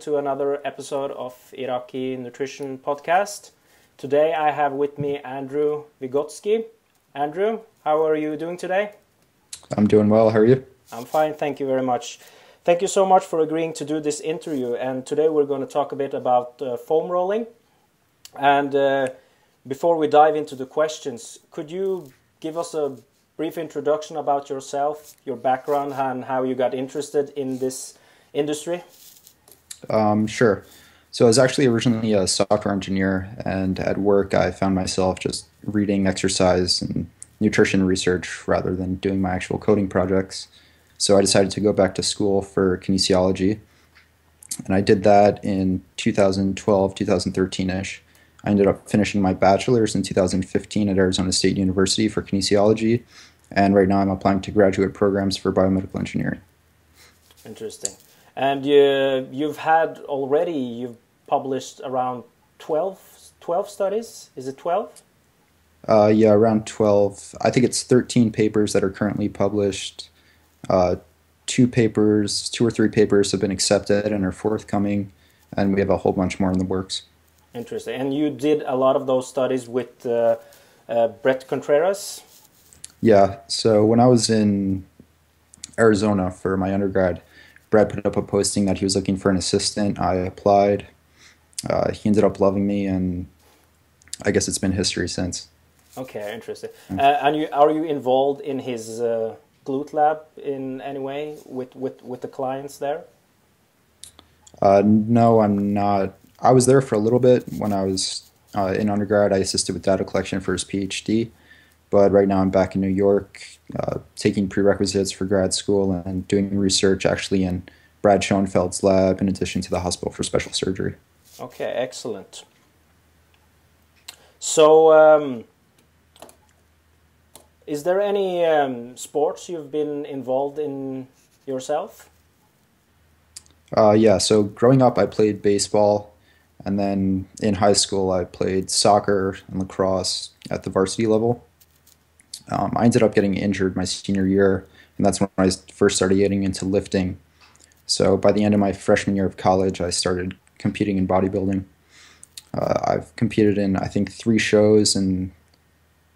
Hi, and welcome to another episode of Iraki Nutrition Podcast. Today I have with me Andrew Vigotsky. Andrew, how are you doing today? I'm doing well. How are you? I'm fine, thank you very much. Thank you so much for agreeing to do this interview. And today we're going to talk a bit about uh, foam rolling. And uh, before we dive into the questions, could you give us a brief introduction about yourself, your background, and how you got interested in this industry? Um, sure. So I was actually originally a software engineer, and at work I found myself just reading exercise and nutrition research rather than doing my actual coding projects. So I decided to go back to school for kinesiology, and I did that in 2012, 2013 ish. I ended up finishing my bachelor's in 2015 at Arizona State University for kinesiology, and right now I'm applying to graduate programs for biomedical engineering. Interesting. And you, you've had already, you've published around 12, 12 studies? Is it 12? Uh, yeah, around 12. I think it's 13 papers that are currently published. Uh, two papers, two or three papers have been accepted and are forthcoming, and we have a whole bunch more in the works. Interesting. And you did a lot of those studies with uh, uh, Bret Contreras? Yeah. So when I was in Arizona for my undergrad, Brad put up a posting that he was looking for an assistant. I applied. Uh, he ended up loving me, and I guess it's been history since. Okay, interesting. Mm. Uh, and you, are you involved in his uh, glute lab in any way with, with, with the clients there? Uh, no, I'm not. I was there for a little bit when I was uh, in undergrad. I assisted with data collection for his PhD, but right now I'm back in New York uh, taking prerequisites for grad school and doing research actually in Brad Schoenfeld's lab in addition to the hospital for special surgery. Okay, excellent. So, um, is there any um, sports you've been involved in yourself? Uh, yeah, so growing up, I played baseball, and then in high school, I played soccer and lacrosse at the varsity level. Um, I ended up getting injured my senior year, and that's when I first started getting into lifting. So by the end of my freshman year of college, I started competing in bodybuilding. Uh, I've competed in I think three shows in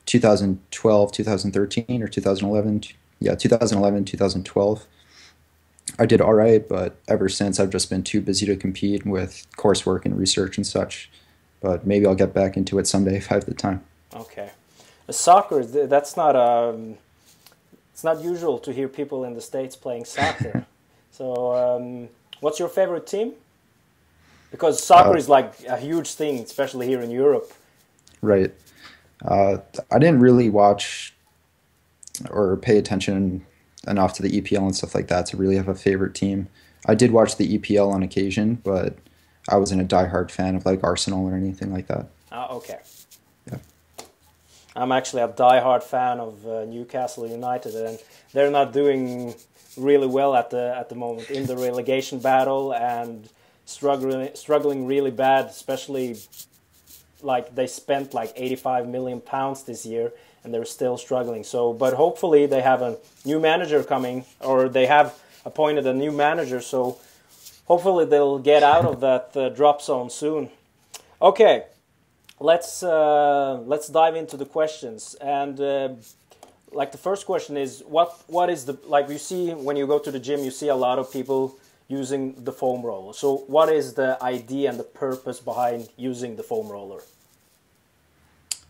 2012, 2013, or 2011. Yeah, 2011, 2012. I did all right, but ever since I've just been too busy to compete with coursework and research and such. But maybe I'll get back into it someday if I have the time. Okay soccer that's not um, it's not usual to hear people in the states playing soccer. so, um, what's your favorite team? Because soccer uh, is like a huge thing, especially here in Europe. Right. Uh, I didn't really watch or pay attention enough to the EPL and stuff like that to really have a favorite team. I did watch the EPL on occasion, but I wasn't a diehard fan of like Arsenal or anything like that. Ah, okay. I'm actually a die-hard fan of uh, Newcastle United, and they're not doing really well at the at the moment in the relegation battle and struggling struggling really bad, especially like they spent like 85 million pounds this year and they're still struggling. So, but hopefully they have a new manager coming or they have appointed a new manager. So, hopefully they'll get out of that uh, drop zone soon. Okay, let's uh, let's dive into the questions. And uh, like the first question is what what is the like you see when you go to the gym you see a lot of people using the foam roller. So what is the idea and the purpose behind using the foam roller?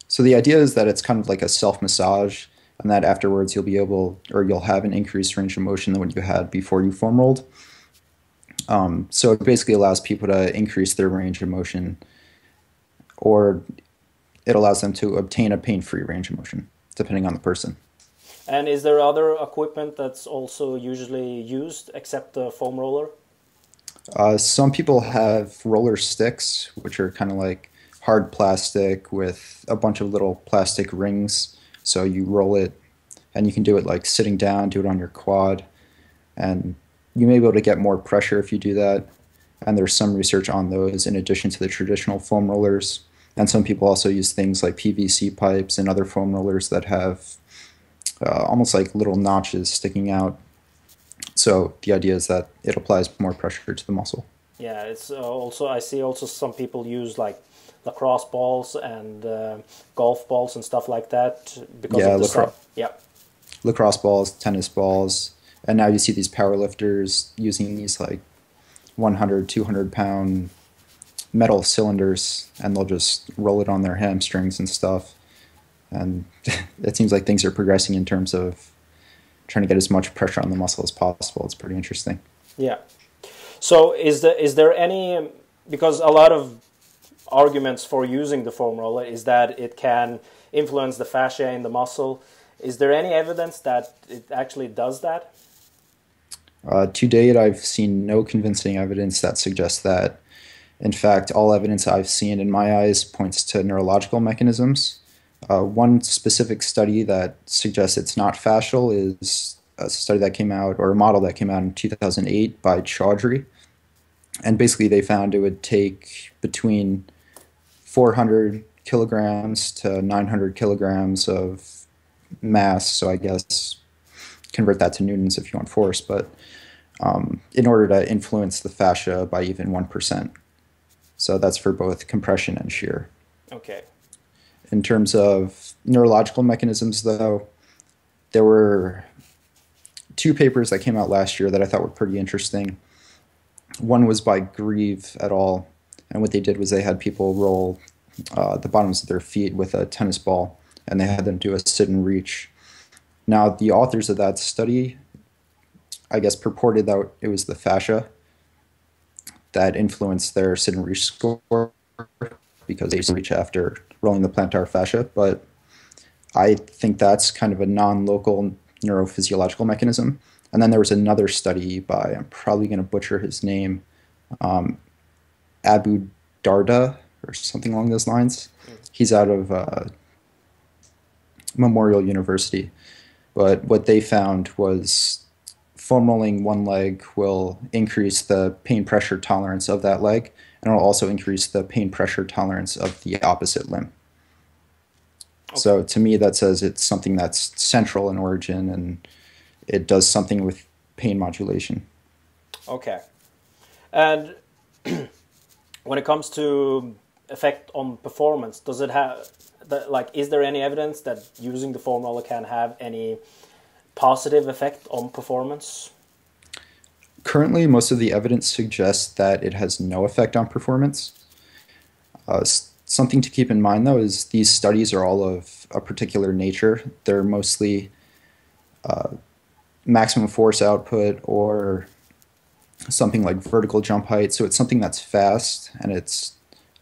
So the idea is that it's kind of like a self massage and that afterwards you'll be able or you'll have an increased range of motion than what you had before you foam rolled. Um, so it basically allows people to increase their range of motion or it allows them to obtain a pain-free range of motion, depending on the person. And is there other equipment that's also usually used except the foam roller? Uh, some people have roller sticks, which are kind of like hard plastic with a bunch of little plastic rings. So you roll it, and you can do it like sitting down, do it on your quad, and you may be able to get more pressure if you do that. And there's some research on those in addition to the traditional foam rollers. And some people also use things like PVC pipes and other foam rollers that have uh, almost like little notches sticking out So the idea is that it applies more pressure to the muscle. Yeah, it's uh, also I see also some people use like lacrosse balls and uh, golf balls and stuff like that because yeah, of the yeah lacrosse balls, tennis balls, and now you see these power lifters using these like 100, 200 pound metal cylinders, and they'll just roll it on their hamstrings and stuff. And it seems like things are progressing in terms of trying to get as much pressure on the muscle as possible. It's pretty interesting. Yeah. So is there is there any because a lot of arguments for using the foam roller is that it can influence the fascia in the muscle. Is there any evidence that it actually does that? Uh, to date, I've seen no convincing evidence that suggests that. In fact, all evidence I've seen in my eyes points to neurological mechanisms. Uh, one specific study that suggests it's not fascial is a study that came out, or a model that came out in 2008 by Chaudhry. And basically, they found it would take between 400 kilograms to 900 kilograms of mass. So, I guess convert that to newtons if you want force, but um, in order to influence the fascia by even 1%. So, that's for both compression and shear. Okay. In terms of neurological mechanisms, though, there were two papers that came out last year that I thought were pretty interesting. One was by Grieve et al., and what they did was they had people roll uh, the bottoms of their feet with a tennis ball, and they had them do a sit and reach. Now, the authors of that study, I guess, purported that it was the fascia that influenced their sit and reach score because they reach after rolling the plantar fascia, but I think that's kind of a non-local neurophysiological mechanism. And then there was another study by I'm probably going to butcher his name, um, Abu Darda or something along those lines. He's out of uh, Memorial University, but what they found was foam rolling one leg will increase the pain pressure tolerance of that leg, and it will also increase the pain pressure tolerance of the opposite limb. Okay. So to me, that says it's something that's central in origin and it does something with pain modulation. Okay. And when it comes to effect on performance, does it have like is there any evidence that using the foam roller can have any positive effect on performance? Currently, most of the evidence suggests that it has no effect on performance. Uh, something to keep in mind, though, is these studies are all of a particular nature. They're mostly uh, maximum force output or something like vertical jump height. So it's something that's fast and it's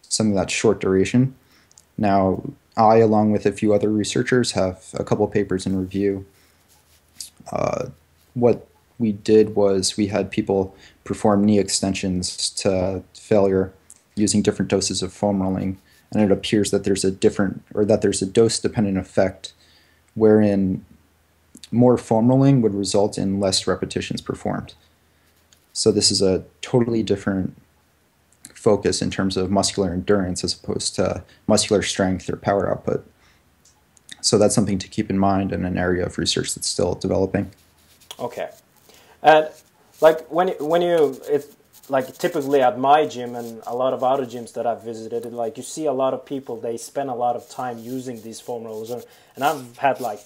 something that's short duration. Now, I, along with a few other researchers, have a couple papers in review. What we did was we had people perform knee extensions to failure using different doses of foam rolling, and it appears that there's a different or that there's a dose dependent effect wherein more foam rolling would result in less repetitions performed. So this is a totally different focus in terms of muscular endurance as opposed to muscular strength or power output. So that's something to keep in mind in an area of research that's still developing. Okay, and like when when you it like typically at my gym and a lot of other gyms that I've visited, like you see a lot of people they spend a lot of time using these foam rollers, and I've had like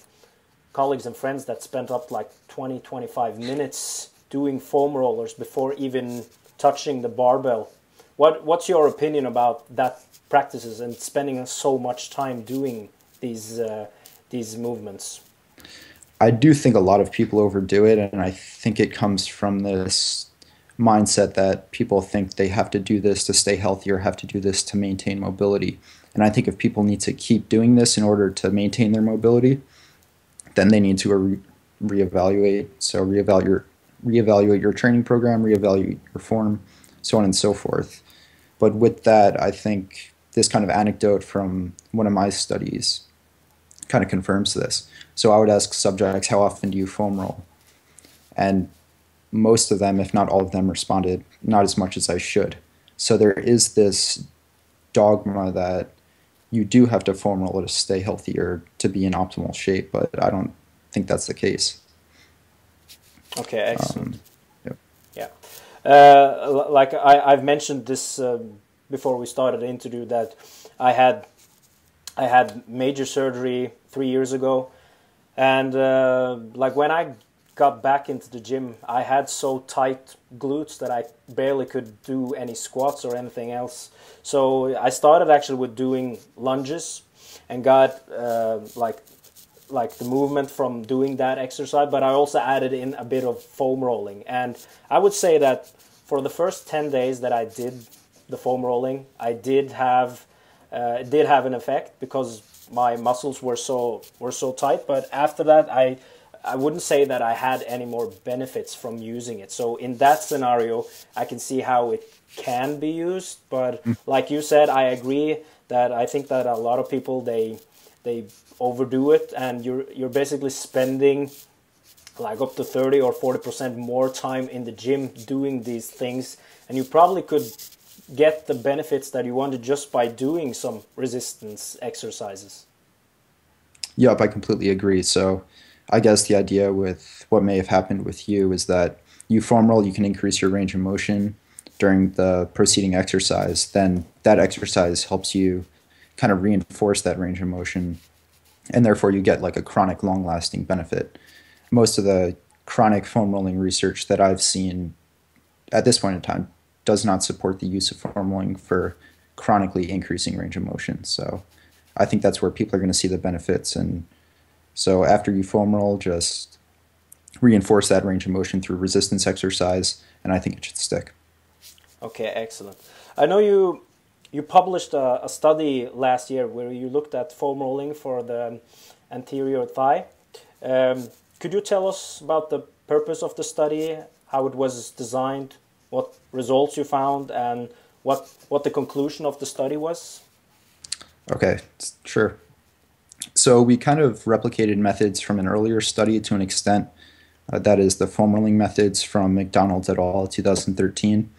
colleagues and friends that spent up like 20 25 minutes doing foam rollers before even touching the barbell. What what's your opinion about that practices and spending so much time doing these uh, these movements I do think a lot of people overdo it and I think it comes from this mindset that people think they have to do this to stay healthy or have to do this to maintain mobility and I think if people need to keep doing this in order to maintain their mobility then they need to re- reevaluate. So reevaluate reevaluate your training program, reevaluate your form, so on and so forth. But with that, I think this kind of anecdote from one of my studies kind of confirms this. So I would ask subjects, how often do you foam roll? And most of them, if not all of them, responded, not as much as I should. So there is this dogma that you do have to foam roll to stay healthy or to be in optimal shape, but I don't think that's the case. Okay, excellent. Um, yep. Yeah, uh, like I, I've mentioned this um, before we started the interview that I had I had major surgery three years ago, and uh, like when I got back into the gym, I had so tight glutes that I barely could do any squats or anything else. So I started actually with doing lunges, and got uh, like like the movement from doing that exercise. But I also added in a bit of foam rolling, and I would say that for the first ten days that I did the foam rolling, I did have uh, it did have an effect because my muscles were so were so tight. But after that, I I wouldn't say that I had any more benefits from using it. So in that scenario, I can see how it can be used. But mm. like you said, I agree that I think that a lot of people they they overdo it, and you're you're basically spending like up to 30 or 40 percent more time in the gym doing these things, and you probably could get the benefits that you wanted just by doing some resistance exercises. Yep, I completely agree. So, I guess the idea with what may have happened with you is that you foam roll, you can increase your range of motion during the preceding exercise. Then that exercise helps you kind of reinforce that range of motion, and therefore you get like a chronic, long lasting benefit. Most of the chronic foam rolling research that I've seen at this point in time does not support the use of foam rolling for chronically increasing range of motion. So I think that's where people are going to see the benefits. And so after you foam roll, just reinforce that range of motion through resistance exercise, and I think it should stick. Okay, excellent. I know you you published a, a study last year where you looked at foam rolling for the anterior thigh. Um, could you tell us about the purpose of the study, how it was designed, what results you found and what what the conclusion of the study was? Okay, sure. So we kind of replicated methods from an earlier study to an extent. Uh, that is the foam rolling methods from MacDonald et al. 2013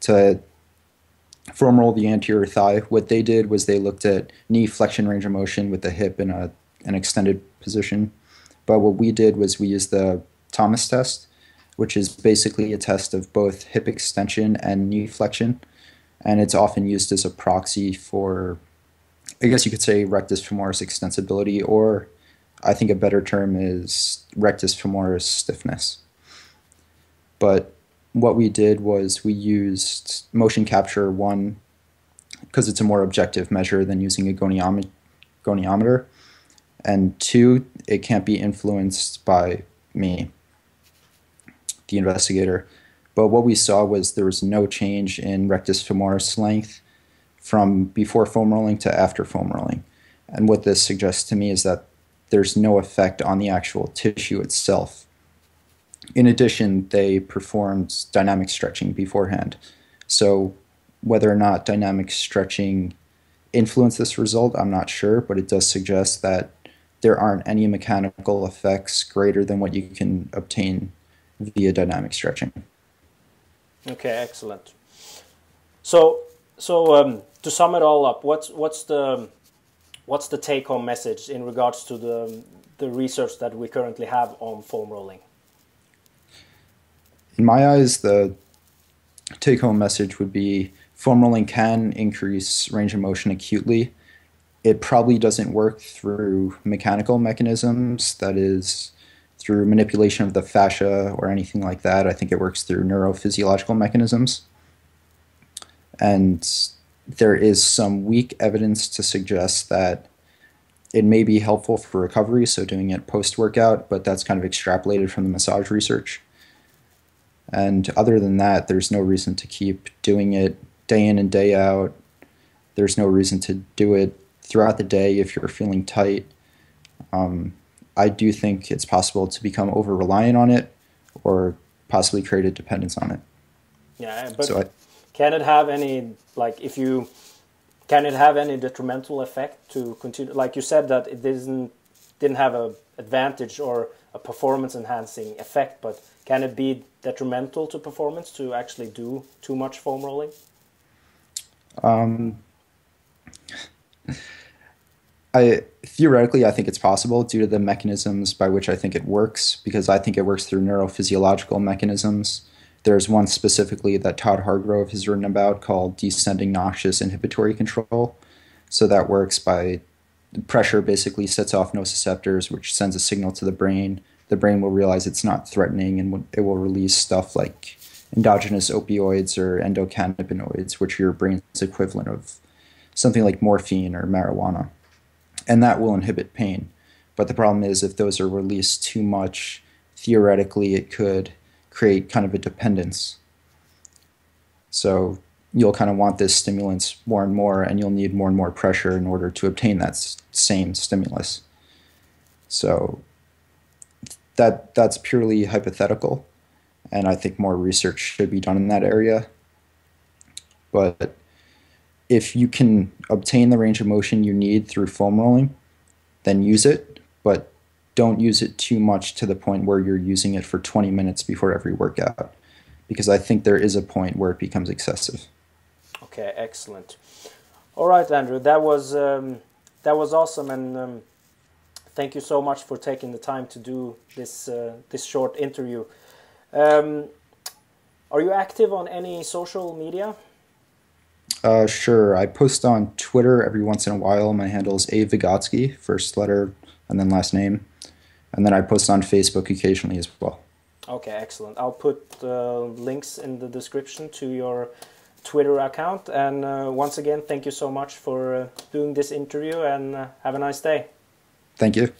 to foam roll the anterior thigh. What they did was they looked at knee flexion range of motion with the hip in a, an extended position. But what we did was we used the Thomas test, which is basically a test of both hip extension and knee flexion. And it's often used as a proxy for, I guess you could say, rectus femoris extensibility, or I think a better term is rectus femoris stiffness. But what we did was we used motion capture one because it's a more objective measure than using a goniometer. And two, it can't be influenced by me the investigator. But what we saw was there was no change in rectus femoris length from before foam rolling to after foam rolling. And what this suggests to me is that there's no effect on the actual tissue itself. In addition, they performed dynamic stretching beforehand. So, whether or not dynamic stretching influenced this result, I'm not sure, but it does suggest that there aren't any mechanical effects greater than what you can obtain via dynamic stretching. Okay, excellent. So, so um, to sum it all up, what's what's the what's the take-home message in regards to the the research that we currently have on foam rolling? In my eyes, the take-home message would be foam rolling can increase range of motion acutely. It probably doesn't work through mechanical mechanisms, that is, through manipulation of the fascia or anything like that. I think it works through neurophysiological mechanisms. And there is some weak evidence to suggest that it may be helpful for recovery, so doing it post workout, but that's kind of extrapolated from the massage research. And other than that, there's no reason to keep doing it day in and day out. There's no reason to do it throughout the day if you're feeling tight. Um, I do think it's possible to become over reliant on it or possibly create a dependence on it. Yeah, but so I, can it have any like if you can it have any detrimental effect to continue? Like you said that it didn't didn't have a advantage or a performance enhancing effect, but can it be detrimental to performance to actually do too much foam rolling? Um, I theoretically I think it's possible due to the mechanisms by which I think it works because I think it works through neurophysiological mechanisms. There's one specifically that Todd Hargrove has written about called descending noxious inhibitory control. So that works by pressure basically sets off nociceptors, which sends a signal to the brain. The brain will realize it's not threatening and it will release stuff like endogenous opioids or endocannabinoids, which are your brain's equivalent of something like morphine or marijuana. And that will inhibit pain. But the problem is, if those are released too much, theoretically, it could create kind of a dependence. So you'll kind of want this stimulants more and more, and you'll need more and more pressure in order to obtain that same stimulus. So that that's purely hypothetical, and I think more research should be done in that area. But if you can obtain the range of motion you need through foam rolling, then use it, but don't use it too much to the point where you're using it for 20 minutes before every workout, because I think there is a point where it becomes excessive. Okay, excellent. All right, Andrew, that was um, that was awesome, and um, thank you so much for taking the time to do this uh, this short interview. Um, are you active on any social media? Uh, sure. I post on Twitter every once in a while. My handle is A Vigotsky, first letter and then last name. And then I post on Facebook occasionally as well. Okay, excellent. I'll put uh, links in the description to your Twitter account. And uh, once again, thank you so much for uh, doing this interview and uh, have a nice day. Thank you.